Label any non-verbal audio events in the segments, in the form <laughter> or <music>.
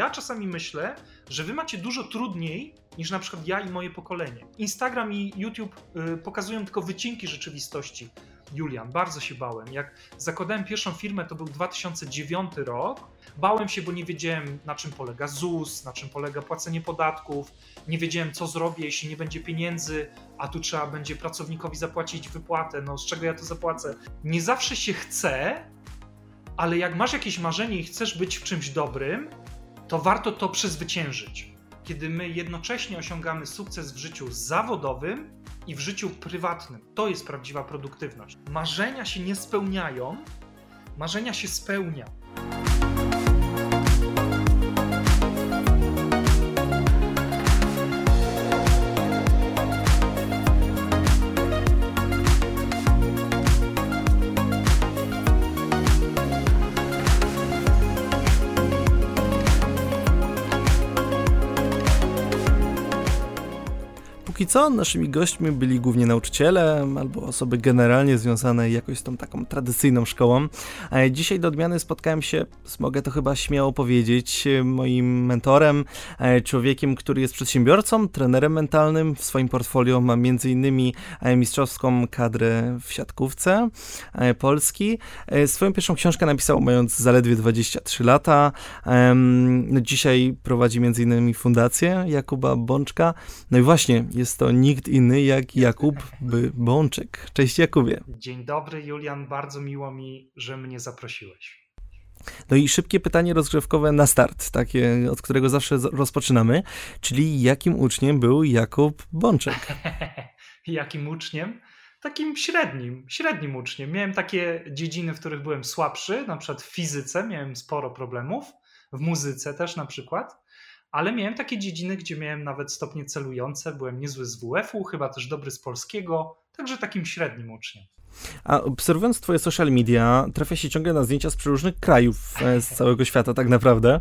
Ja czasami myślę, że wy macie dużo trudniej niż na przykład ja i moje pokolenie. Instagram i YouTube y, pokazują tylko wycinki rzeczywistości. Julian, bardzo się bałem. Jak zakładałem pierwszą firmę, to był 2009 rok. Bałem się, bo nie wiedziałem, na czym polega ZUS, na czym polega płacenie podatków. Nie wiedziałem, co zrobię, jeśli nie będzie pieniędzy, a tu trzeba będzie pracownikowi zapłacić wypłatę. No, z czego ja to zapłacę? Nie zawsze się chce, ale jak masz jakieś marzenie i chcesz być w czymś dobrym, to warto to przezwyciężyć. Kiedy my jednocześnie osiągamy sukces w życiu zawodowym i w życiu prywatnym, to jest prawdziwa produktywność. Marzenia się nie spełniają, marzenia się spełnia. Póki co naszymi gośćmi byli głównie nauczyciele albo osoby generalnie związane jakoś z tą taką tradycyjną szkołą. Dzisiaj do odmiany spotkałem się, mogę to chyba śmiało powiedzieć, moim mentorem, e, człowiekiem, który jest przedsiębiorcą, trenerem mentalnym. W swoim portfolio ma m.in. E, mistrzowską kadrę w siatkówce e, Polski. Swoją pierwszą książkę napisał mając zaledwie 23 lata. No dzisiaj prowadzi m.in. fundację Jakuba Bączka. No i właśnie, jest to nikt inny jak Jakub Bączek. Cześć Jakubie. Dzień dobry Julian, bardzo miło mi, że mnie zaprosiłeś. No i szybkie pytanie rozgrzewkowe na start, takie, od którego zawsze rozpoczynamy, czyli jakim uczniem był Jakub Bączek? <laughs> jakim uczniem? Takim średnim, średnim uczniem. Miałem takie dziedziny, w których byłem słabszy, na przykład w fizyce miałem sporo problemów, w muzyce też na przykład ale miałem takie dziedziny, gdzie miałem nawet stopnie celujące, byłem niezły z WF-u, chyba też dobry z polskiego, także takim średnim uczniem. A obserwując twoje social media, trafia się ciągle na zdjęcia z przeróżnych krajów e, z <laughs> całego świata tak naprawdę.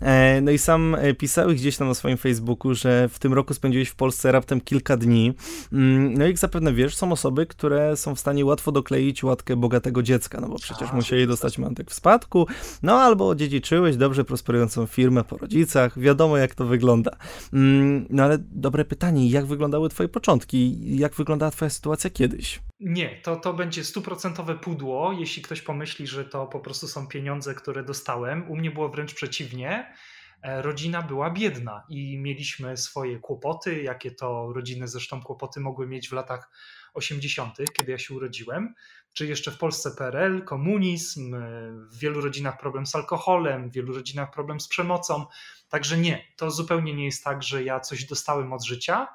E, no i sam e, pisałeś gdzieś tam na swoim Facebooku, że w tym roku spędziłeś w Polsce raptem kilka dni. Mm, no i jak zapewne wiesz, są osoby, które są w stanie łatwo dokleić łatkę bogatego dziecka, no bo przecież musieli dostać majątek w spadku, no albo dziedziczyłeś dobrze prosperującą firmę po rodzicach, wiadomo jak to wygląda. Mm, no ale dobre pytanie, jak wyglądały twoje początki? Jak wyglądała twoja sytuacja kiedyś? Nie, to, to będzie stuprocentowe pudło, jeśli ktoś pomyśli, że to po prostu są pieniądze, które dostałem. U mnie było wręcz przeciwnie. E, rodzina była biedna i mieliśmy swoje kłopoty, jakie to rodziny zresztą kłopoty mogły mieć w latach 80., kiedy ja się urodziłem, czy jeszcze w Polsce PRL, komunizm, e, w wielu rodzinach problem z alkoholem, w wielu rodzinach problem z przemocą. Także nie, to zupełnie nie jest tak, że ja coś dostałem od życia.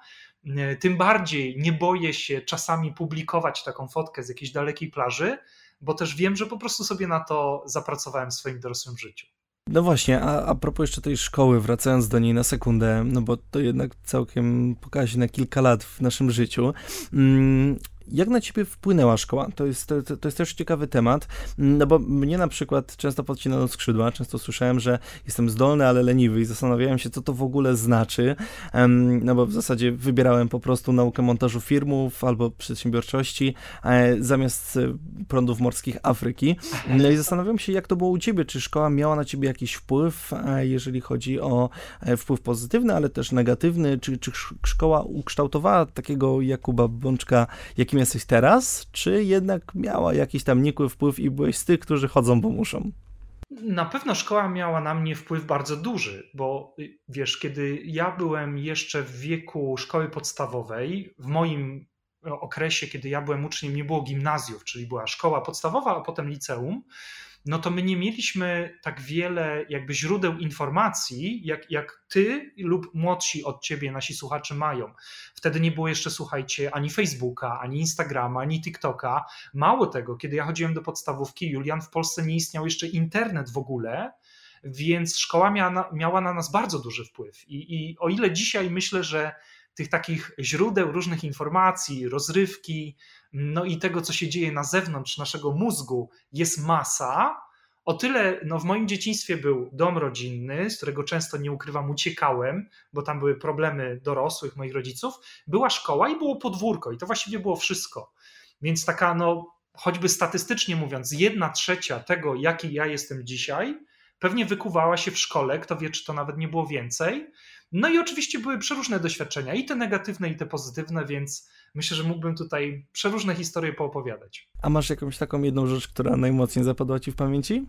E, tym bardziej nie boję się czasami publikować taką fotkę z jakiejś dalekiej plaży, bo też wiem, że po prostu sobie na to zapracowałem w swoim dorosłym życiu. No właśnie, a, a propos jeszcze tej szkoły, wracając do niej na sekundę, no bo to jednak całkiem pokazie na kilka lat w naszym życiu. Mm, jak na ciebie wpłynęła szkoła? To jest, to, to, jest też ciekawy temat, no bo mnie na przykład często podcinano skrzydła, często słyszałem, że jestem zdolny, ale leniwy i zastanawiałem się, co to w ogóle znaczy, no bo w zasadzie wybierałem po prostu naukę montażu firmów albo przedsiębiorczości e, zamiast e, prądów morskich Afryki. No i zastanawiam się, jak to było u ciebie, czy szkoła miała na ciebie jakiś wpływ, e, jeżeli chodzi o wpływ pozytywny, ale też negatywny, czy, czy szkoła ukształtowała takiego Jakuba Bączka, jaki jakim jesteś teraz, czy jednak miała jakiś tam nikły wpływ i byłeś z tych, którzy chodzą, bo muszą? Na pewno szkoła miała na mnie wpływ bardzo duży, bo y, wiesz, kiedy ja byłem jeszcze w wieku szkoły podstawowej, w moim okresie, kiedy ja byłem uczniem, nie było gimnazjów, czyli była szkoła podstawowa, a potem liceum no to my nie mieliśmy tak wiele jakby źródeł informacji, jak, jak ty lub młodsi od ciebie nasi słuchacze mają. Wtedy nie było jeszcze, słuchajcie, ani Facebooka, ani Instagrama, ani TikToka. Mało tego, kiedy ja chodziłem do podstawówki, Julian, w Polsce nie istniał jeszcze internet w ogóle, więc szkoła miała na, miała na nas bardzo duży wpływ. I, I o ile dzisiaj myślę, że tych takich źródeł różnych informacji, rozrywki, no i tego, co się dzieje na zewnątrz naszego mózgu, jest masa. O tyle no, w moim dzieciństwie był dom rodzinny, z którego często nie ukrywam, uciekałem, bo tam były problemy dorosłych, moich rodziców. Była szkoła i było podwórko, i to właściwie było wszystko. Więc taka, no, choćby statystycznie mówiąc, jedna trzecia tego, jaki ja jestem dzisiaj, pewnie wykuwała się w szkole, kto wie, czy to nawet nie było więcej. No i oczywiście były przeróżne doświadczenia, i te negatywne, i te pozytywne, więc myślę, że mógłbym tutaj przeróżne historie poopowiadać. A masz jakąś taką jedną rzecz, która najmocniej zapadła ci w pamięci?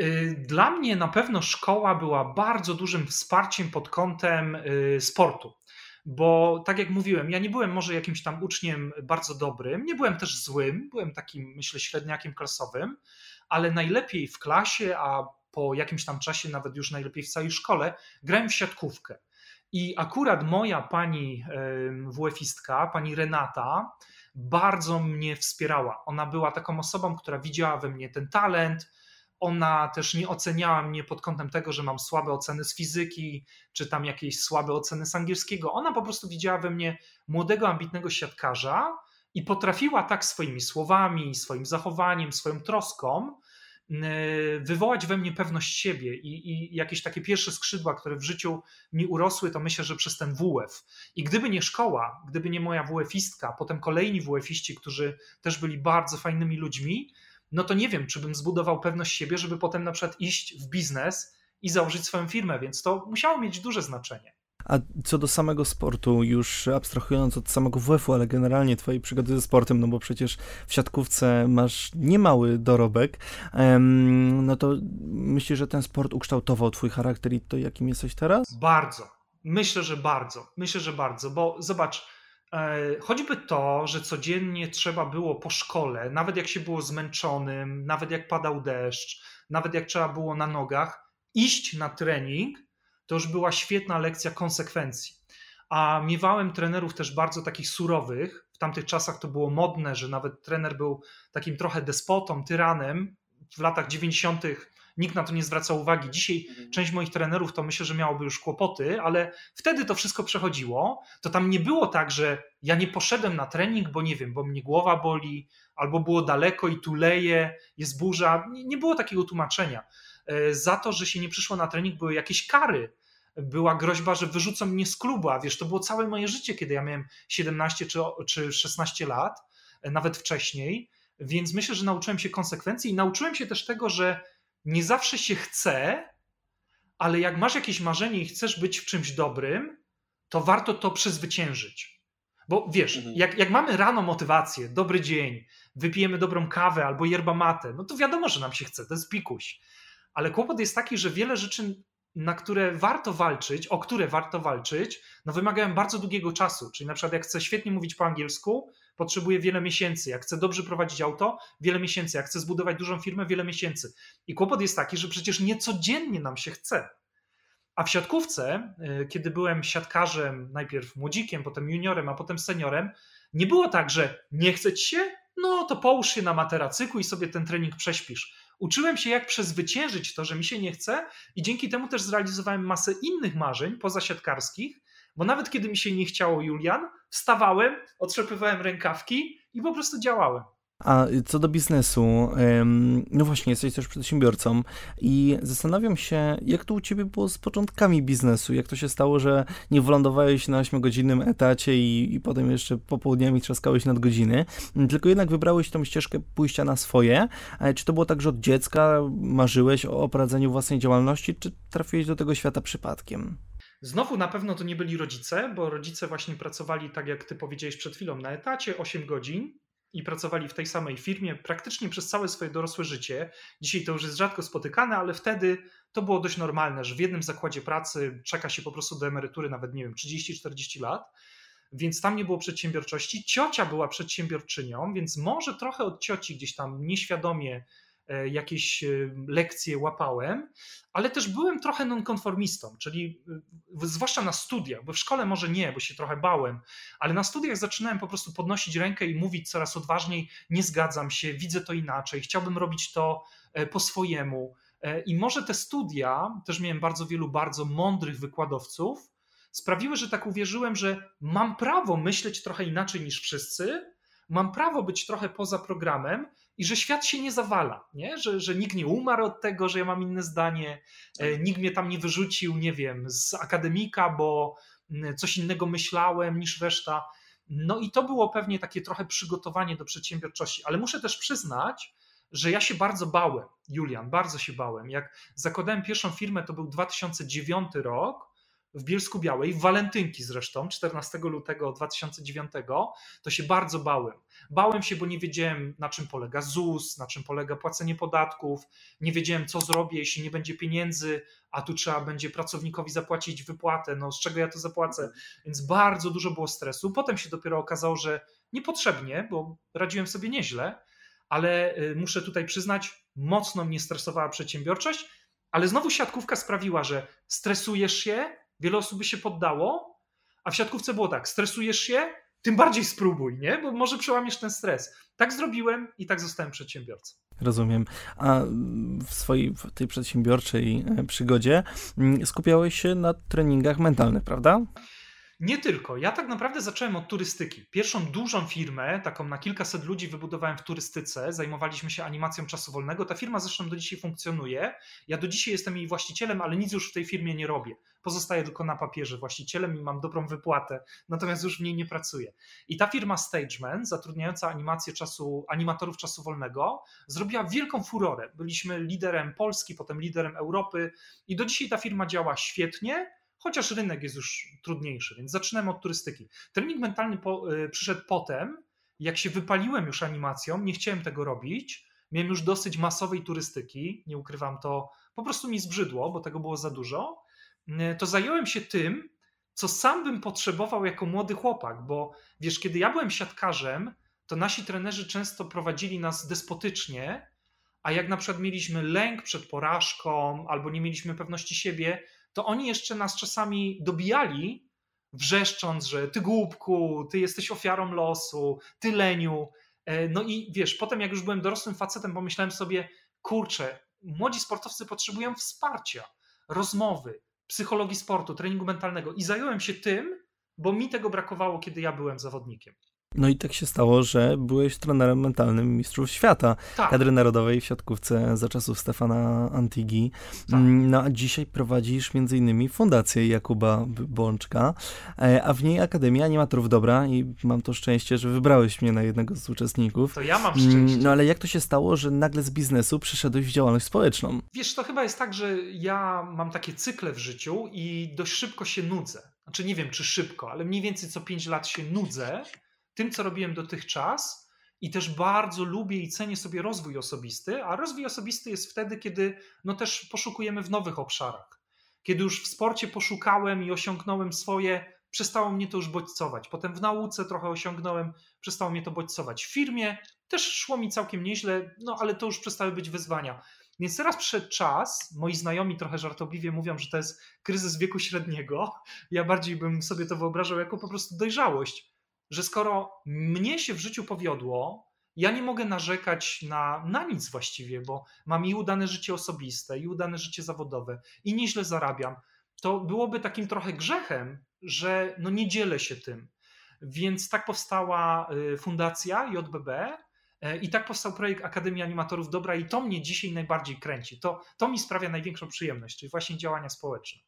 Y, dla mnie na pewno szkoła była bardzo dużym wsparciem pod kątem y, sportu. Bo tak jak mówiłem, ja nie byłem może jakimś tam uczniem bardzo dobrym, nie byłem też złym, byłem takim, myślę, średniakiem klasowym, ale najlepiej w klasie, a po jakimś tam czasie nawet już najlepiej w całej szkole, grałem w siatkówkę. I akurat moja pani WF-istka, pani Renata, bardzo mnie wspierała. Ona była taką osobą, która widziała we mnie ten talent, ona też nie oceniała mnie pod kątem tego, że mam słabe oceny z fizyki, czy tam jakieś słabe oceny z angielskiego. Ona po prostu widziała we mnie młodego, ambitnego siatkarza i potrafiła tak swoimi słowami, swoim zachowaniem, swoją troską wywołać we mnie pewność siebie i, i, jakieś takie pierwsze skrzydła, które w życiu mi urosły, to myślę, że przez ten WF. I gdyby nie szkoła, gdyby nie moja WF-istka, potem kolejni WF-iści, którzy też byli bardzo fajnymi ludźmi, no to nie wiem, czy bym zbudował pewność siebie, żeby potem na przykład iść w biznes i założyć swoją firmę, więc to musiało mieć duże znaczenie. A co do samego sportu, już abstrahując od samego WF-u, ale generalnie twojej przygody ze sportem, no bo przecież w siatkówce masz niemały dorobek, no to myślisz, że ten sport ukształtował twój charakter i to, jakim jesteś teraz? Bardzo. Myślę, że bardzo. Myślę, że bardzo, bo zobacz, e, choćby to, że codziennie trzeba było po szkole, nawet jak się było zmęczonym, nawet jak padał deszcz, nawet jak trzeba było na nogach, iść na trening, to już była świetna lekcja konsekwencji. A miewałem trenerów też bardzo takich surowych. W tamtych czasach to było modne, że nawet trener był takim trochę despotą, tyranem. W latach 90. nikt na to nie zwracał uwagi. Dzisiaj mhm. część moich trenerów to myślę, że miałoby już kłopoty, ale wtedy to wszystko przechodziło. To tam nie było tak, że ja nie poszedłem na trening, bo nie wiem, bo mnie głowa boli, albo było daleko i tu leje, jest burza. Nie było takiego tłumaczenia. E, za to, że się nie przyszło na trening, były jakieś kary była groźba, że wyrzucą mnie z klubu, a wiesz, to było całe moje życie, kiedy ja miałem 17 czy, czy 16 lat, e, nawet wcześniej, więc myślę, że nauczyłem się konsekwencji i nauczyłem się też tego, że nie zawsze się chce, ale jak masz jakieś marzenie i chcesz być w czymś dobrym, to warto to przezwyciężyć. Bo wiesz, mhm. jak, jak mamy rano motywację, dobry dzień, wypijemy dobrą kawę albo yerba mate, no to wiadomo, że nam się chce, to jest pikuś. Ale kłopot jest taki, że wiele rzeczy na które warto walczyć, o które warto walczyć, no wymagają bardzo długiego czasu. Czyli na przykład jak chcę świetnie mówić po angielsku, potrzebuję wiele miesięcy. Jak chcę dobrze prowadzić auto, wiele miesięcy. Jak chcę zbudować dużą firmę, wiele miesięcy. I kłopot jest taki, że przecież nie codziennie nam się chce. A w siatkówce, y, kiedy byłem siatkarzem, najpierw młodzikiem, potem juniorem, a potem seniorem, nie było tak, że nie chce ci się, no to połóż się na materacyku i sobie ten trening prześpisz uczyłem się, jak przezwyciężyć to, że mi się nie chce, i dzięki temu też zrealizowałem masę innych marzeń pozasiatkarskich, bo nawet kiedy mi się nie chciało Julian, wstawałem, otrzepywałem rękawki i po prostu działałem. A co do biznesu, no właśnie, jesteś też przedsiębiorcą i zastanawiam się, jak to u ciebie było z początkami biznesu? Jak to się stało, że nie wylądowałeś na 8-godzinnym etacie i, i potem jeszcze popołudniami trzaskałeś nad godziny, tylko jednak wybrałeś tą ścieżkę pójścia na swoje? Czy to było tak, że od dziecka marzyłeś o prowadzeniu własnej działalności, czy trafiłeś do tego świata przypadkiem? Znowu na pewno to nie byli rodzice, bo rodzice właśnie pracowali, tak jak ty powiedziałeś przed chwilą, na etacie 8 godzin i pracowali w tej samej firmie praktycznie przez całe swoje dorosłe życie. Dzisiaj to już jest rzadko spotykane, ale wtedy to było dość normalne, że w jednym zakładzie pracy czeka się po prostu do emerytury nawet, nie wiem, 30-40 lat, więc tam nie było przedsiębiorczości. Ciocia była przedsiębiorczynią, więc może trochę od cioci gdzieś tam nieświadomie jakieś e, lekcje łapałem, ale też byłem trochę nonkonformistą, czyli e, zwłaszcza na studiach, bo w szkole może nie, bo się trochę bałem, ale na studiach zaczynałem po prostu podnosić rękę i mówić coraz odważniej: nie zgadzam się, widzę to inaczej, chciałbym robić to po swojemu. I może te studia, też miałem bardzo wielu bardzo mądrych wykładowców, sprawiły, że tak uwierzyłem, że mam prawo myśleć trochę inaczej niż wszyscy, mam prawo być trochę poza programem i że świat się nie zawala, nie? Że, że nikt nie umarł od tego, że ja mam inne zdanie, e, nikt mnie tam nie wyrzucił, nie wiem, z akademika, bo coś innego myślałem niż reszta. No i to było pewnie takie trochę przygotowanie do przedsiębiorczości, ale muszę też przyznać, że ja się bardzo bałem, Julian, bardzo się bałem. Jak zakładałem pierwszą firmę, to był 2009 rok w Bielsku Białej, w Walentynki zresztą, 14 lutego 2009, to się bardzo bałem. Bałem się, bo nie wiedziałem, na czym polega ZUS, na czym polega płacenie podatków, nie wiedziałem, co zrobię, jeśli nie będzie pieniędzy, a tu trzeba będzie pracownikowi zapłacić wypłatę, no z czego ja to zapłacę, więc bardzo dużo było stresu. Potem się dopiero okazało, że niepotrzebnie, bo radziłem sobie nieźle, ale y, muszę tutaj przyznać, mocno mnie stresowała przedsiębiorczość, ale znowu siatkówka sprawiła, że stresujesz się, wiele osób by się poddało, a w siatkówce było tak, stresujesz się, tym bardziej spróbuj, nie? Bo może przełamiesz ten stres. Tak zrobiłem i tak zostałem przedsiębiorcą. Rozumiem. A w swojej w tej przedsiębiorczej e, przygodzie mm, skupiałeś się na treningach mentalnych, prawda? Nie tylko. Ja tak naprawdę zacząłem od turystyki. Pierwszą dużą firmę, taką na kilkaset ludzi, wybudowałem w turystyce. Zajmowaliśmy się animacją czasu wolnego. Ta firma zresztą do dzisiaj funkcjonuje. Ja do dzisiaj jestem jej właścicielem, ale nic już w tej firmie nie robię. Pozostaję tylko na papierze właścicielem i mam dobrą wypłatę, natomiast już w niej nie pracuję. I ta firma Stageman, zatrudniająca animację czasu, animatorów czasu wolnego, zrobiła wielką furorę. Byliśmy liderem Polski, potem liderem Europy i do dzisiaj ta firma działa świetnie chociaż rynek jest już trudniejszy, więc zaczynamy od turystyki. Trening mentalny po, y, przyszedł potem, jak się wypaliłem już animacją, nie chciałem tego robić, miałem już dosyć masowej turystyki, nie ukrywam to, po prostu mi zbrzydło, bo tego było za dużo, y, to zająłem się tym, co sam bym potrzebował jako młody chłopak, bo wiesz, kiedy ja byłem siatkarzem, to nasi trenerzy często prowadzili nas despotycznie, a jak na przykład mieliśmy lęk przed porażką albo nie mieliśmy pewności siebie, to oni jeszcze nas czasami dobijali, wrzeszcząc, że ty głupku, ty jesteś ofiarą losu, ty leniu. E, no i wiesz, potem jak już byłem dorosłym facetem, pomyślałem sobie, kurczę, młodzi sportowcy potrzebują wsparcia, rozmowy, psychologii sportu, treningu mentalnego i zająłem się tym, bo mi tego brakowało, kiedy ja byłem zawodnikiem. No i tak się stało, że byłeś trenerem mentalnym Mistrzów Świata, tak. kadry narodowej w siatkówce za czasów Stefana Antigi. Tak. Mm, no a dzisiaj prowadzisz między innymi Fundację Jakuba Bączka, e, a w niej Akademia Animatorów Dobra i mam to szczęście, że wybrałeś mnie na jednego z uczestników. To ja mam mm, szczęście. No ale jak to się stało, że nagle z biznesu przeszedłeś w działalność społeczną? Wiesz, to chyba jest tak, że ja mam takie cykle w życiu i dość szybko się nudzę. Znaczy nie wiem, czy szybko, ale mniej więcej co 5 lat się nudzę tym, co robiłem dotychczas, i też bardzo lubię i cenię sobie rozwój osobisty, a rozwój osobisty jest wtedy, kiedy no też poszukujemy w nowych obszarach. Kiedy już w sporcie poszukałem i osiągnąłem swoje, przestało mnie to już bodźcować. Potem w nauce trochę osiągnąłem, przestało mnie to bodźcować. W firmie też szło mi całkiem nieźle, no ale to już przestały być wyzwania. Więc teraz przyszedł czas, moi znajomi trochę żartobliwie mówią, że to jest kryzys wieku średniego. Ja bardziej bym sobie to wyobrażał jako po prostu dojrzałość że skoro mnie się w życiu powiodło, ja nie mogę narzekać na, na nic właściwie, bo mam i udane życie osobiste, i udane życie zawodowe, i nieźle zarabiam, to byłoby takim trochę grzechem, że no nie dzielę się tym. Więc tak powstała y, fundacja JBB y, i tak powstał projekt Akademii Animatorów Dobra i to mnie dzisiaj najbardziej kręci. To, to mi sprawia największą przyjemność, czyli właśnie działania społeczne.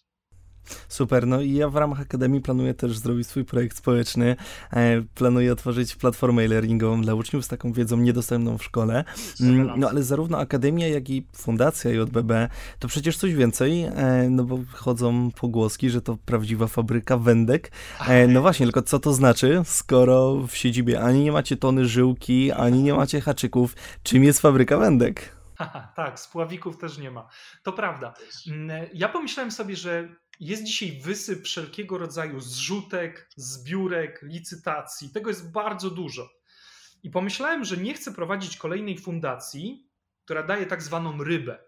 Super, no i ja w ramach Akademii planuję też zrobić swój projekt społeczny. E, planuję otworzyć platformę e-learningową dla uczniów z taką wiedzą niedostępną w szkole. Mm, no ale zarówno Akademia, jak i Fundacja JBB to przecież coś więcej, e, no bo chodzą pogłoski, że to prawdziwa fabryka wędek. E, no właśnie, tylko co to znaczy, skoro w siedzibie ani nie macie tony żyłki, ani nie macie haczyków, czym jest fabryka wędek? <laughs> tak, spławików też nie ma. To prawda. Mm, ja pomyślałem sobie, że jest dzisiaj wysyp wszelkiego rodzaju zrzutek, zbiórek, licytacji. Tego jest bardzo dużo. I pomyślałem, że nie chcę prowadzić kolejnej fundacji, która daje tak zwaną rybę.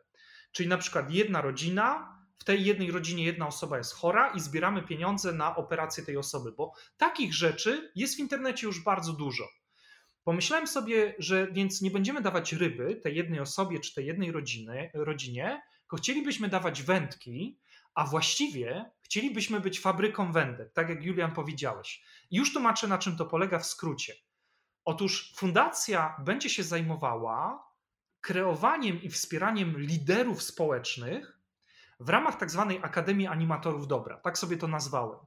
Czyli na przykład jedna rodzina, w tej jednej rodzinie jedna osoba jest chora i zbieramy pieniądze na operację tej osoby, bo takich rzeczy jest w internecie już bardzo dużo. Pomyślałem sobie, że więc nie będziemy dawać ryby tej jednej osobie czy tej jednej rodziny, rodzinie, tylko chcielibyśmy dawać wędki, a właściwie chcielibyśmy być fabryką wędek, tak jak Julian powiedziałeś. Już tłumaczę, na czym to polega w skrócie. Otóż fundacja będzie się zajmowała kreowaniem i wspieraniem liderów społecznych w ramach tak zwanej Akademii Animatorów Dobra. Tak sobie to nazwałem.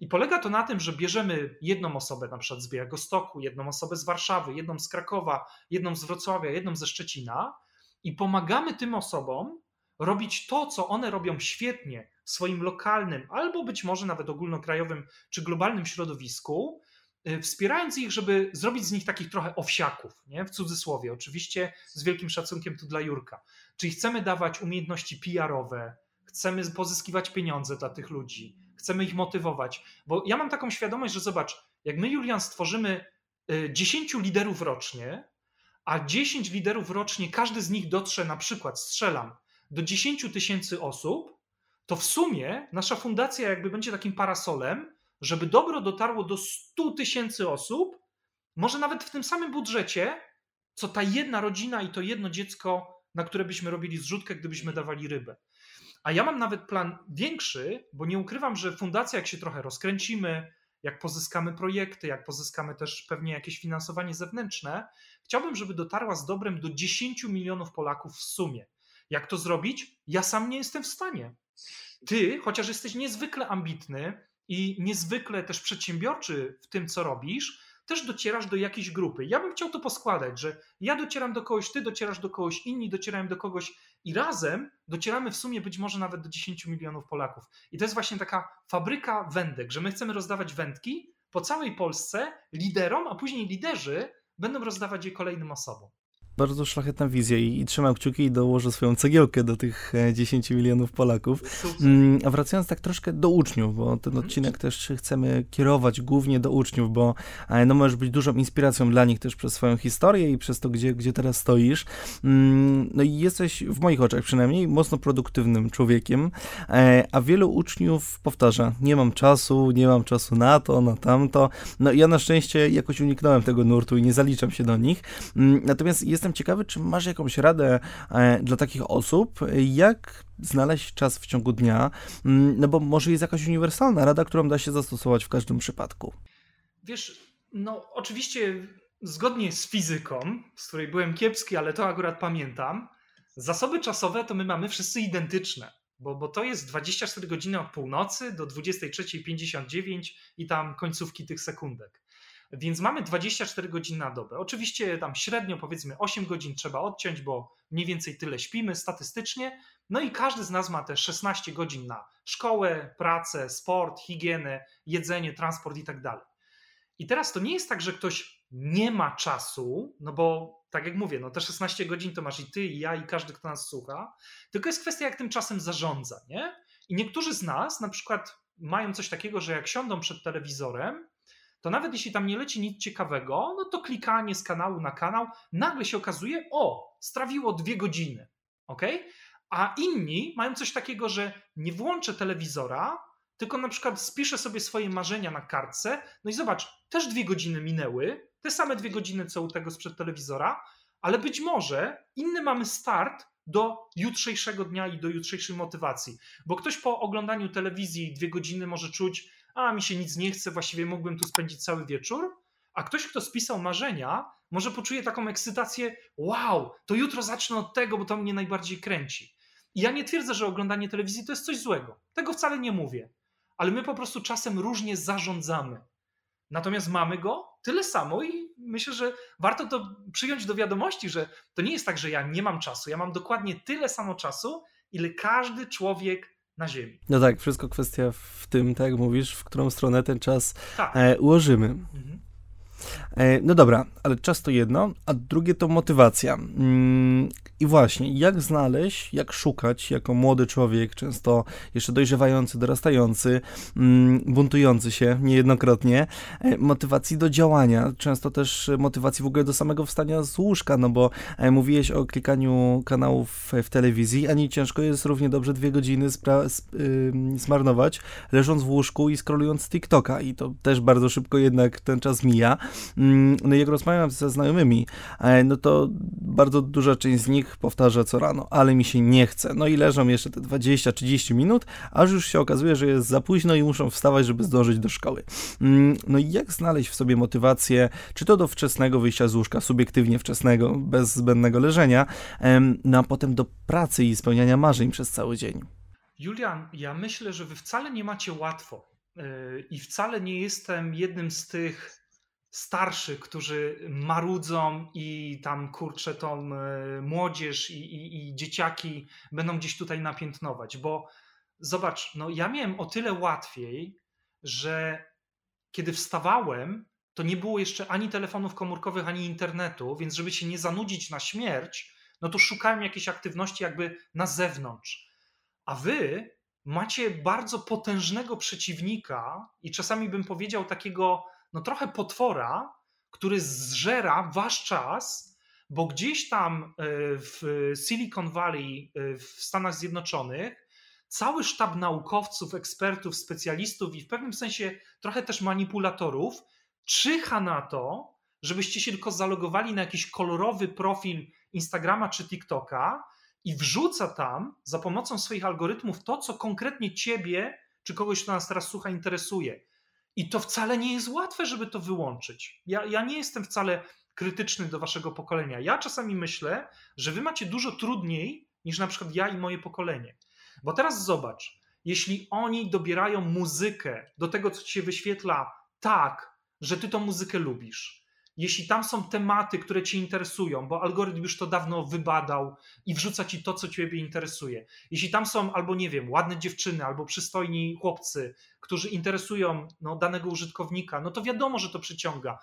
I polega to na tym, że bierzemy jedną osobę na przykład z Białegostoku, jedną osobę z Warszawy, jedną z Krakowa, jedną z Wrocławia, jedną ze Szczecina i pomagamy tym osobom robić to, co one robią świetnie w swoim lokalnym albo być może nawet ogólnokrajowym czy globalnym środowisku, y, wspierając ich, żeby zrobić z nich takich trochę owsiaków, nie? w cudzysłowie, oczywiście z wielkim szacunkiem tu dla Jurka. Czyli chcemy dawać umiejętności PR-owe, chcemy pozyskiwać pieniądze dla tych ludzi, chcemy ich motywować. Bo ja mam taką świadomość, że zobacz, jak my, Julian, stworzymy 10 y, liderów rocznie, a 10 liderów rocznie, każdy z nich dotrze na przykład, strzelam, do 10 tysięcy osób, to w sumie nasza fundacja jakby będzie takim parasolem, żeby dobro dotarło do 100 tysięcy osób, może nawet w tym samym budżecie, co ta jedna rodzina i to jedno dziecko, na które byśmy robili zrzutkę, gdybyśmy dawali rybę. A ja mam nawet plan większy, bo nie ukrywam, że fundacja, jak się trochę rozkręcimy, jak pozyskamy projekty, jak pozyskamy też pewnie jakieś finansowanie zewnętrzne, chciałbym, żeby dotarła z dobrem do 10 milionów Polaków w sumie. Jak to zrobić? Ja sam nie jestem w stanie. Ty, chociaż jesteś niezwykle ambitny i niezwykle też przedsiębiorczy w tym, co robisz, też docierasz do jakiejś grupy. Ja bym chciał to poskładać, że ja docieram do kogoś, ty docierasz do kogoś, inni docierają do kogoś i razem docieramy w sumie być może nawet do 10 milionów Polaków. I to jest właśnie taka fabryka wędek, że my chcemy rozdawać wędki po całej Polsce liderom, a później liderzy będą rozdawać je kolejnym osobom bardzo szlachetna wizja i, i trzymam kciuki i dołożę swoją cegiełkę do tych 10 e, milionów Polaków. Mm, a wracając tak troszkę do uczniów, bo ten mhm. odcinek też chcemy kierować głównie do uczniów, bo e, no możesz być dużą inspiracją dla nich też przez swoją historię i przez to, gdzie, gdzie teraz stoisz. Mm, no i jesteś w moich oczach przynajmniej mocno produktywnym człowiekiem, e, a wielu uczniów powtarza, nie mam czasu, nie mam czasu na to, na tamto. No ja na szczęście jakoś uniknąłem tego nurtu i nie zaliczam się do nich. Mm, natomiast jest jestem ciekawy, czy masz jakąś radę e, dla takich osób, jak znaleźć czas w ciągu dnia, mm, no bo może jest jakaś uniwersalna rada, którą da się zastosować w każdym przypadku. Wiesz, no oczywiście zgodnie z fizyką, z której byłem kiepski, ale to akurat pamiętam, zasoby czasowe to my mamy wszyscy identyczne, bo, bo to jest 24 godziny od północy do 23.59 i tam końcówki tych sekundek. Więc mamy 24 godziny na dobę. Oczywiście tam średnio powiedzmy 8 godzin trzeba odciąć, bo mniej więcej tyle śpimy statystycznie. No i każdy z nas ma te 16 godzin na szkołę, pracę, sport, higienę, jedzenie, transport i tak dalej. I teraz to nie jest tak, że ktoś nie ma czasu, no bo tak jak mówię, no te 16 godzin to masz i ty, i ja, i każdy, kto nas słucha, tylko jest kwestia, jak tym czasem zarządza, nie? I niektórzy z nas na przykład mają coś takiego, że jak siądą przed telewizorem, to nawet jeśli tam nie leci nic ciekawego, no to klikanie z kanału na kanał, nagle się okazuje, o, strawiło dwie godziny, ok? A inni mają coś takiego, że nie włączę telewizora, tylko na przykład spiszę sobie swoje marzenia na kartce, no i zobacz, też dwie godziny minęły, te same dwie godziny co u tego sprzed telewizora, ale być może inny mamy start do jutrzejszego dnia i do jutrzejszej motywacji. Bo ktoś po oglądaniu telewizji dwie godziny może czuć, a mi się nic nie chce, właściwie mógłbym tu spędzić cały wieczór, a ktoś, kto spisał marzenia, może poczuje taką ekscytację, wow, to jutro zacznę od tego, bo to mnie najbardziej kręci. I ja nie twierdzę, że oglądanie telewizji to jest coś złego. Tego wcale nie mówię. Ale my po prostu czasem różnie zarządzamy. Natomiast mamy go tyle samo i myślę, że warto to przyjąć do wiadomości, że to nie jest tak, że ja nie mam czasu. Ja mam dokładnie tyle samo czasu, ile każdy człowiek na Ziemi. No tak, wszystko kwestia w tym, tak jak mówisz, w którą stronę ten czas tak. e, ułożymy. Mhm. E, no dobra, ale czas to jedno, a drugie to motywacja. Mm, I właśnie, jak znaleźć, jak szukać jako młody człowiek, często jeszcze dojrzewający, dorastający, mm, buntujący się niejednokrotnie, e, motywacji do działania, często też motywacji w ogóle do samego wstania z łóżka, no bo e, mówiłeś o klikaniu kanałów w telewizji, a nie ciężko jest równie dobrze dwie godziny zmarnować, leżąc w łóżku i scrollując TikToka i to też bardzo szybko jednak ten czas mija. Mm, no jak rozmawiam ze znajomymi, e, no to bardzo duża część z nich powtarza co rano, ale mi się nie chce. No i leżą jeszcze te 20-30 minut, aż już się okazuje, że jest za późno i muszą wstawać, żeby zdążyć do szkoły. Mm, no i jak znaleźć w sobie motywację, czy to do wczesnego wyjścia z łóżka, subiektywnie wczesnego, bez zbędnego leżenia, no a potem do pracy i spełniania marzeń przez cały dzień? Julian, ja myślę, że wy wcale nie macie łatwo y, i wcale nie jestem jednym z tych starszych, którzy marudzą i tam kurczę tą y, młodzież i, i, i dzieciaki będą gdzieś tutaj napiętnować, bo zobacz, no ja miałem o tyle łatwiej, że kiedy wstawałem, to nie było jeszcze ani telefonów komórkowych, ani internetu, więc żeby się nie zanudzić na śmierć, no to szukałem jakiejś aktywności jakby na zewnątrz. A wy macie bardzo potężnego przeciwnika i czasami bym powiedział takiego, no trochę potwora, który zżera wasz czas, bo gdzieś tam e, w Silicon Valley e, w Stanach Zjednoczonych cały sztab naukowców, ekspertów, specjalistów i w pewnym sensie trochę też manipulatorów czyha na to, żebyście się tylko zalogowali na jakiś kolorowy profil Instagrama czy TikToka i wrzuca tam za pomocą swoich algorytmów to, co konkretnie ciebie czy kogoś, kto nas teraz słucha, interesuje. I to wcale nie jest łatwe, żeby to wyłączyć. Ja, ja nie jestem wcale krytyczny do waszego pokolenia. Ja czasami myślę, że wy macie dużo trudniej niż na przykład ja i moje pokolenie. Bo teraz zobacz, jeśli oni dobierają muzykę do tego, co ci się wyświetla, tak, że ty tą muzykę lubisz, jeśli tam są tematy, które cię interesują, bo algorytm już to dawno wybadał i wrzuca ci to, co ciebie interesuje, jeśli tam są albo nie wiem, ładne dziewczyny, albo przystojni chłopcy, którzy interesują no, danego użytkownika, no to wiadomo, że to przyciąga.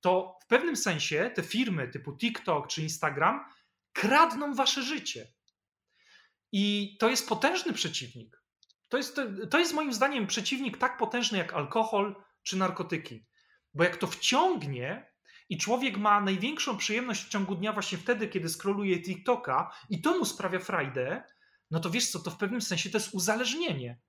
To w pewnym sensie te firmy typu TikTok czy Instagram kradną wasze życie. I to jest potężny przeciwnik. To jest, to, to jest moim zdaniem przeciwnik tak potężny jak alkohol czy narkotyki. Bo jak to wciągnie i człowiek ma największą przyjemność w ciągu dnia właśnie wtedy, kiedy skroluje TikToka i to mu sprawia frajdę, no to wiesz co, to w pewnym sensie to jest uzależnienie.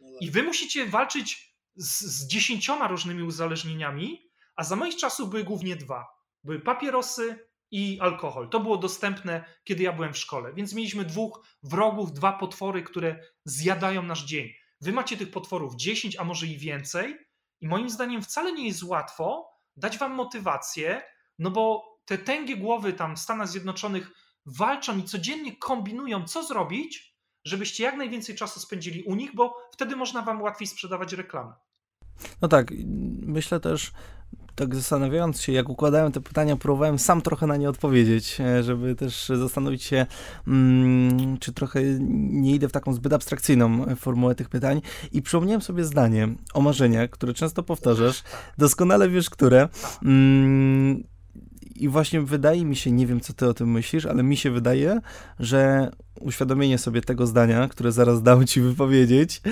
No I wy musicie walczyć z, z dziesięcioma różnymi uzależnieniami, a za moich czasów były głównie dwa. Były papierosy i alkohol. To było dostępne, kiedy ja byłem w szkole. Więc mieliśmy dwóch wrogów, dwa potwory, które zjadają nasz dzień. Wy macie tych potworów 10, a może i więcej. I moim zdaniem wcale nie jest łatwo dać wam motywację, no bo te tęgie głowy tam w Stanach Zjednoczonych walczą i codziennie kombinują, co zrobić, żebyście jak najwięcej czasu spędzili u nich, bo wtedy można wam łatwiej sprzedawać reklamę. No tak, myślę też, tak zastanawiając się, jak układałem te pytania, próbowałem sam trochę na nie odpowiedzieć, e, żeby też zastanowić się, mm, czy trochę nie idę w taką zbyt abstrakcyjną formułę tych pytań. I przypomniałem sobie zdanie o marzeniach, które często powtarzasz, doskonale wiesz, które. Mm, i właśnie wydaje mi się, nie wiem co ty o tym myślisz, ale mi się wydaje, że uświadomienie sobie tego zdania, które zaraz dał ci wypowiedzieć,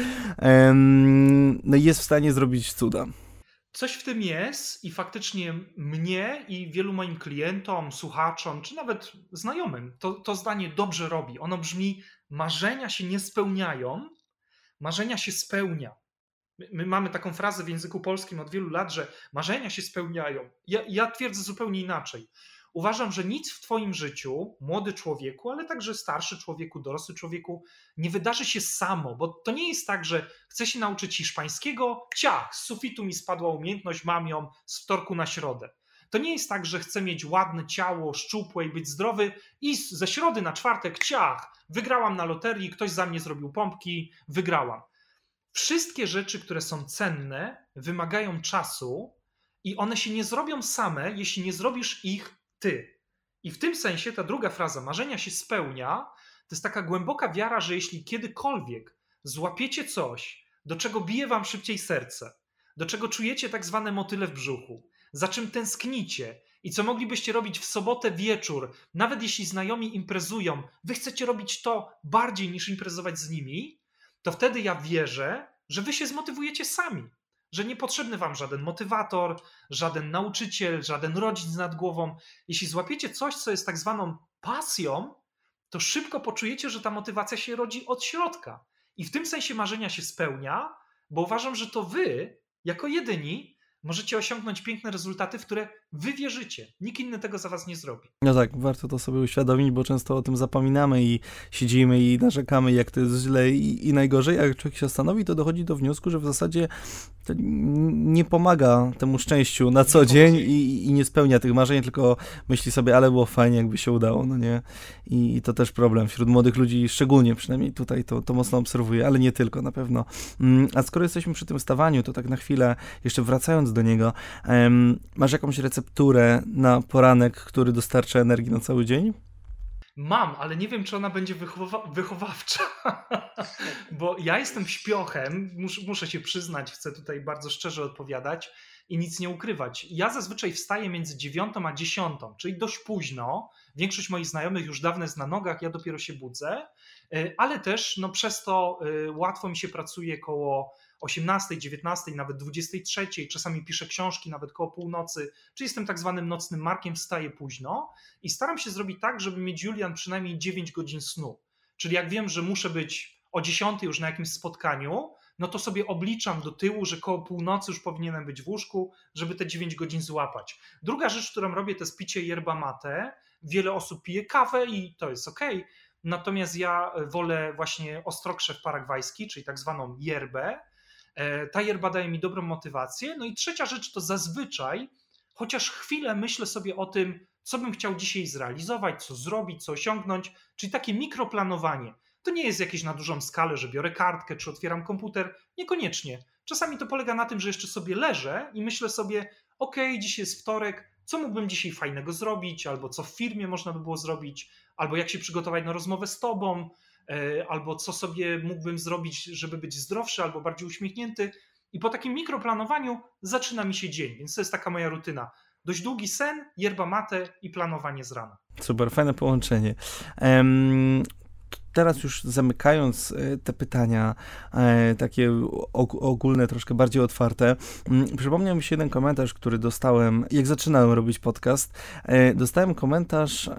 no jest w stanie zrobić cuda. Coś w tym jest i faktycznie mnie i wielu moim klientom, słuchaczom, czy nawet znajomym to, to zdanie dobrze robi. Ono brzmi: marzenia się nie spełniają, marzenia się spełnia. My, my mamy taką frazę w języku polskim od wielu lat, że marzenia się spełniają. Ja, ja twierdzę zupełnie inaczej. Uważam, że nic w Twoim życiu, młody człowieku, ale także starszy człowieku, dorosły człowieku, nie wydarzy się samo, bo to nie jest tak, że chcę się nauczyć hiszpańskiego, ciach, z sufitu mi spadła umiejętność, mam ją z wtorku na środę. To nie jest tak, że chcę mieć ładne ciało, szczupłe i być zdrowy i ze środy na czwartek, ciach, wygrałam na loterii, ktoś za mnie zrobił pompki, wygrałam. Wszystkie rzeczy, które są cenne, wymagają czasu i one się nie zrobią same, jeśli nie zrobisz ich ty. I w tym sensie ta druga fraza, marzenia się spełnia, to jest taka głęboka wiara, że jeśli kiedykolwiek złapiecie coś, do czego bije wam szybciej serce, do czego czujecie tak zwane motyle w brzuchu, za czym tęsknicie i co moglibyście robić w sobotę wieczór, nawet jeśli znajomi imprezują, wy chcecie robić to bardziej niż imprezować z nimi, to wtedy ja wierzę, że wy się zmotywujecie sami że niepotrzebny wam żaden motywator, żaden nauczyciel, żaden rodzic nad głową. Jeśli złapiecie coś, co jest tak zwaną pasją, to szybko poczujecie, że ta motywacja się rodzi od środka. I w tym sensie marzenia się spełnia, bo uważam, że to wy, jako jedyni, możecie osiągnąć piękne rezultaty, w które Wy wierzycie. Nikt inny tego za was nie zrobi. No tak, warto to sobie uświadomić, bo często o tym zapominamy i siedzimy i narzekamy, jak to jest źle i, i najgorzej. A jak człowiek się stanowi, to dochodzi do wniosku, że w zasadzie to nie pomaga temu szczęściu na co dzień i, i, nie spełnia tych marzeń, tylko myśli sobie, ale było fajnie, jakby się udało, no nie? I, i to też problem wśród młodych ludzi, szczególnie przynajmniej tutaj to, to mocno obserwuję, ale nie tylko na pewno. Mm, a skoro jesteśmy przy tym stawaniu, to tak na chwilę, jeszcze wracając do niego, masz jakąś recepturę na poranek, który dostarcza energii na cały dzień? Mam, ale nie wiem, czy ona będzie wychowa wychowawcza, <laughs> bo ja jestem śpiochem, mus muszę się przyznać, chcę tutaj bardzo szczerze odpowiadać i nic nie ukrywać. Ja zazwyczaj wstaję między dziewiątą a dziesiątą, czyli dość późno. Większość moich znajomych już dawno jest na nogach, ja dopiero się budzę, e, ale też no, przez to e, łatwo mi się pracuje koło 18, 19, nawet 23, czasami piszę książki nawet koło północy, czy jestem tak zwanym nocnym markiem, wstaję późno i staram się zrobić tak, żeby mieć Julian przynajmniej 9 godzin snu. Czyli jak wiem, że muszę być o 10 już na jakimś spotkaniu, no to sobie obliczam do tyłu, że koło północy już powinienem być w łóżku, żeby te 9 godzin złapać. Druga rzecz, którą robię, to jest picie yerba mate. Wiele osób pije kawę i to jest ok. Natomiast ja wolę właśnie ostrokrzew paragwajski, czyli tak zwaną yerbę. E, ta yerba daje mi dobrą motywację. No i trzecia rzecz to zazwyczaj, chociaż chwilę myślę sobie o tym, co bym chciał dzisiaj zrealizować, co zrobić, co osiągnąć, czyli takie mikroplanowanie. To nie jest jakieś na dużą skalę, że biorę kartkę czy otwieram komputer. Niekoniecznie. Czasami to polega na tym, że jeszcze sobie leżę i myślę sobie, ok, dzisiaj jest wtorek, co mógłbym dzisiaj fajnego zrobić, albo co w firmie można by było zrobić, albo jak się przygotować na rozmowę z tobą, albo co sobie mógłbym zrobić, żeby być zdrowszy, albo bardziej uśmiechnięty. I po takim mikroplanowaniu zaczyna mi się dzień, więc to jest taka moja rutyna. Dość długi sen, yerba mate i planowanie z rana. Super, fajne połączenie. Um, teraz już zamykając e, te pytania, e, takie ogólne, troszkę bardziej otwarte, mm, przypomniał mi się jeden komentarz, który dostałem, jak zaczynałem robić podcast. E, dostałem komentarz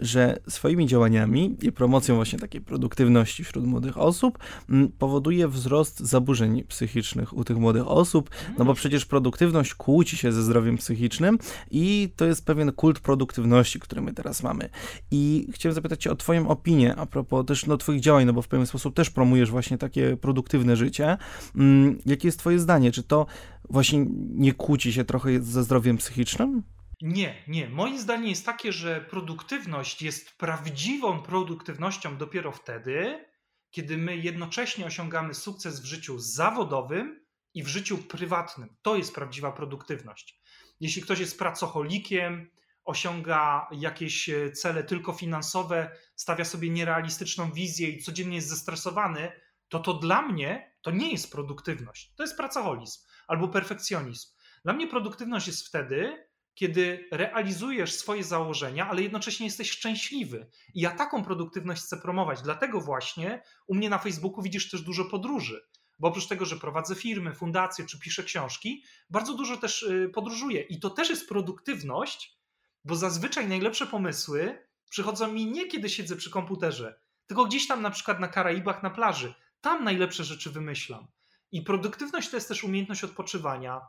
że swoimi działaniami i promocją właśnie takiej produktywności wśród młodych osób mm, powoduje wzrost zaburzeń psychicznych u tych młodych osób, no bo przecież produktywność kłóci się ze zdrowiem psychicznym i to jest pewien kult produktywności, który my teraz mamy. I chciałem zapytać cię o twoją opinię a propos też no, twoich działań, no bo w pewien sposób też promujesz właśnie takie produktywne życie. Mm, jakie jest twoje zdanie? Czy to właśnie nie kłóci się trochę ze zdrowiem psychicznym? Nie, nie. Moim zdaniem jest takie, że produktywność jest prawdziwą produktywnością dopiero wtedy, kiedy my jednocześnie osiągamy sukces w życiu zawodowym i w życiu prywatnym. To jest prawdziwa produktywność. Jeśli ktoś jest pracocholikiem, osiąga jakieś e, cele tylko finansowe, stawia sobie nierealistyczną wizję i codziennie jest zestresowany, to to dla mnie to nie jest produktywność. To jest pracoholizm albo perfekcjonizm. Dla mnie produktywność jest wtedy, kiedy realizujesz swoje założenia, ale jednocześnie jesteś szczęśliwy. I ja taką produktywność chcę promować. Dlatego właśnie u mnie na Facebooku widzisz też dużo podróży. Bo oprócz tego, że prowadzę firmy, fundacje czy piszę książki, bardzo dużo też y, podróżuję. I to też jest produktywność, bo zazwyczaj najlepsze pomysły przychodzą mi nie kiedy siedzę przy komputerze, tylko gdzieś tam na przykład na Karaibach, na plaży. Tam najlepsze rzeczy wymyślam. I produktywność to jest też umiejętność odpoczywania,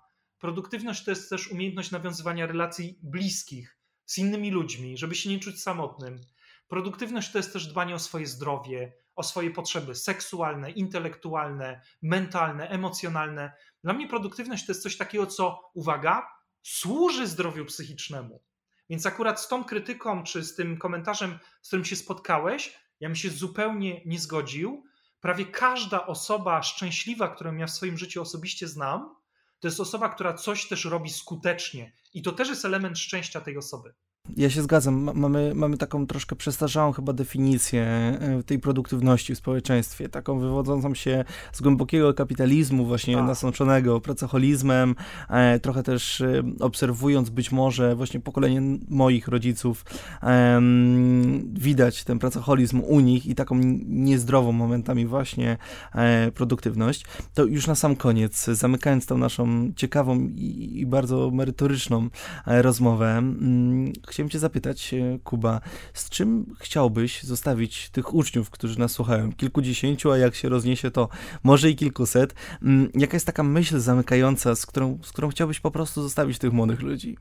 Produktywność to jest też umiejętność nawiązywania relacji bliskich z innymi ludźmi, żeby się nie czuć samotnym. Produktywność to jest też dbanie o swoje zdrowie, o swoje potrzeby seksualne, intelektualne, mentalne, emocjonalne. Dla mnie produktywność to jest coś takiego, co, uwaga, służy zdrowiu psychicznemu. Więc akurat z tą krytyką, czy z tym komentarzem, z którym się spotkałeś, ja bym się zupełnie nie zgodził. Prawie każda osoba szczęśliwa, którą ja w swoim życiu osobiście znam, to jest osoba, która coś też robi skutecznie. I to też jest element szczęścia tej osoby. Ja się zgadzam. Mamy, mamy taką troszkę przestarzałą chyba definicję e, tej produktywności w społeczeństwie, taką wywodzącą się z głębokiego kapitalizmu, właśnie tak. nasączonego pracoholizmem, e, trochę też e, obserwując być może właśnie pokolenie moich rodziców, widać ten pracoholizm u nich i taką niezdrową momentami właśnie produktywność. To już na sam koniec, zamykając tą naszą ciekawą i, i bardzo merytoryczną rozmowę, mm, chciałem cię zapytać, e, Kuba, z czym chciałbyś zostawić tych uczniów, którzy nas słuchają? Kilkudziesięciu, a jak się rozniesie, to może i kilkuset. Mm, jaka jest taka myśl zamykająca, z którą, z którą chciałbyś po prostu zostawić tych młodych ludzi?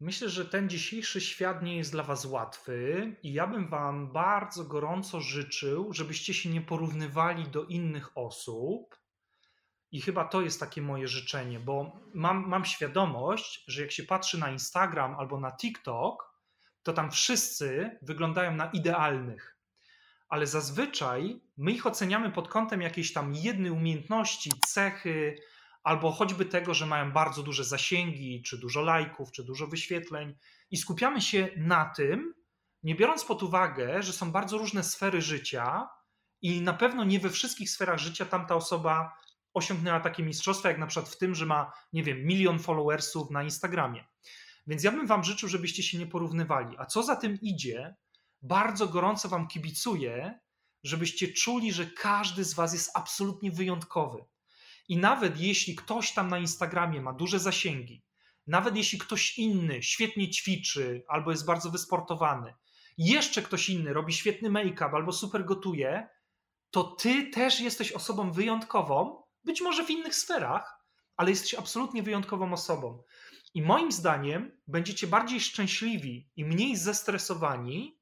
Myślę, że ten dzisiejszy świat nie jest dla Was łatwy i ja bym Wam bardzo gorąco życzył, żebyście się nie porównywali do innych osób. I chyba to jest takie moje życzenie, bo mam, mam świadomość, że jak się patrzy na Instagram albo na TikTok, to tam wszyscy wyglądają na idealnych. Ale zazwyczaj my ich oceniamy pod kątem jakiejś tam jednej umiejętności, cechy, albo choćby tego, że mają bardzo duże zasięgi, czy dużo lajków, czy dużo wyświetleń, i skupiamy się na tym, nie biorąc pod uwagę, że są bardzo różne sfery życia, i na pewno nie we wszystkich sferach życia tamta osoba osiągnęła takie mistrzostwa, jak na przykład w tym, że ma, nie wiem, milion followersów na Instagramie. Więc ja bym Wam życzył, żebyście się nie porównywali. A co za tym idzie, bardzo gorąco Wam kibicuję, żebyście czuli, że każdy z Was jest absolutnie wyjątkowy. I nawet jeśli ktoś tam na Instagramie ma duże zasięgi, nawet jeśli ktoś inny świetnie ćwiczy albo jest bardzo wysportowany, jeszcze ktoś inny robi świetny make-up albo super gotuje, to ty też jesteś osobą wyjątkową, być może w innych sferach, ale jesteś absolutnie wyjątkową osobą. I moim zdaniem będziecie bardziej szczęśliwi i mniej zestresowani,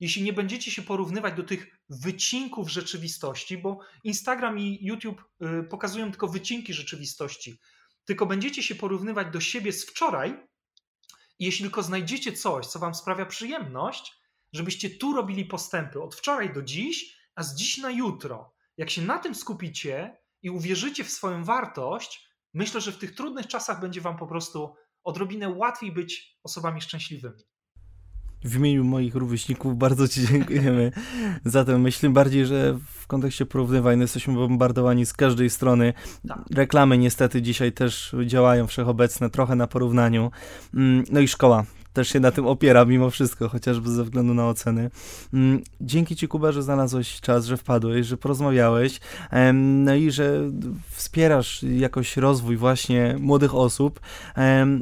jeśli nie będziecie się porównywać do tych wycinków rzeczywistości, bo Instagram i YouTube y, pokazują tylko wycinki rzeczywistości, tylko będziecie się porównywać do siebie z wczoraj, jeśli tylko znajdziecie coś, co wam sprawia przyjemność, żebyście tu robili postępy od wczoraj do dziś, a z dziś na jutro. Jak się na tym skupicie i uwierzycie w swoją wartość, myślę, że w tych trudnych czasach będzie wam po prostu odrobinę łatwiej być osobami szczęśliwymi. W imieniu moich rówieśników bardzo Ci <laughs> dziękujemy za tę myśl. Bardziej, że w kontekście porównywań jesteśmy bombardowani z każdej strony. Tak. Reklamy niestety dzisiaj też działają wszechobecne, trochę na porównaniu. Mm, no i szkoła też się na tym opiera mimo wszystko, chociażby ze względu na oceny. Mm, dzięki Ci, Kuba, że znalazłeś czas, że wpadłeś, że porozmawiałeś, no i że wspierasz jakoś rozwój właśnie młodych osób,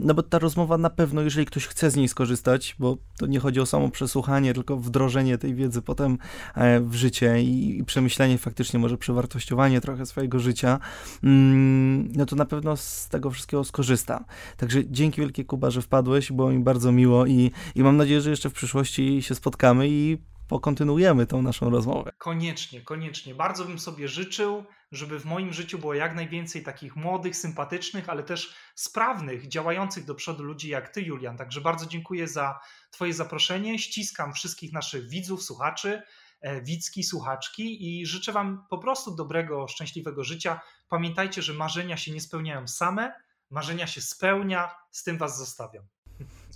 no bo ta rozmowa na pewno, jeżeli ktoś chce z niej skorzystać, bo to nie chodzi o samo przesłuchanie, tylko wdrożenie tej wiedzy potem e, w życie i przemyślenie faktycznie, może przewartościowanie trochę swojego życia, mm, no to na pewno z tego wszystkiego skorzysta. Także dzięki wielkie Kuba, że wpadłeś, było mi bardzo miło miło i, i mam nadzieję, że jeszcze w przyszłości się spotkamy i pokontynuujemy tą naszą rozmowę. Koniecznie, koniecznie. Bardzo bym sobie życzył, żeby w moim życiu było jak najwięcej takich młodych, sympatycznych, ale też sprawnych, działających do przodu ludzi jak ty, Julian. Także bardzo dziękuję za Twoje zaproszenie. Ściskam wszystkich naszych widzów, słuchaczy, e, widzki, słuchaczki i życzę Wam po prostu dobrego, szczęśliwego życia. Pamiętajcie, że marzenia się nie spełniają same, marzenia się spełnia, z tym Was zostawiam.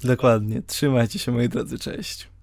Dokładnie. Trzymajcie się, moi drodzy. Cześć.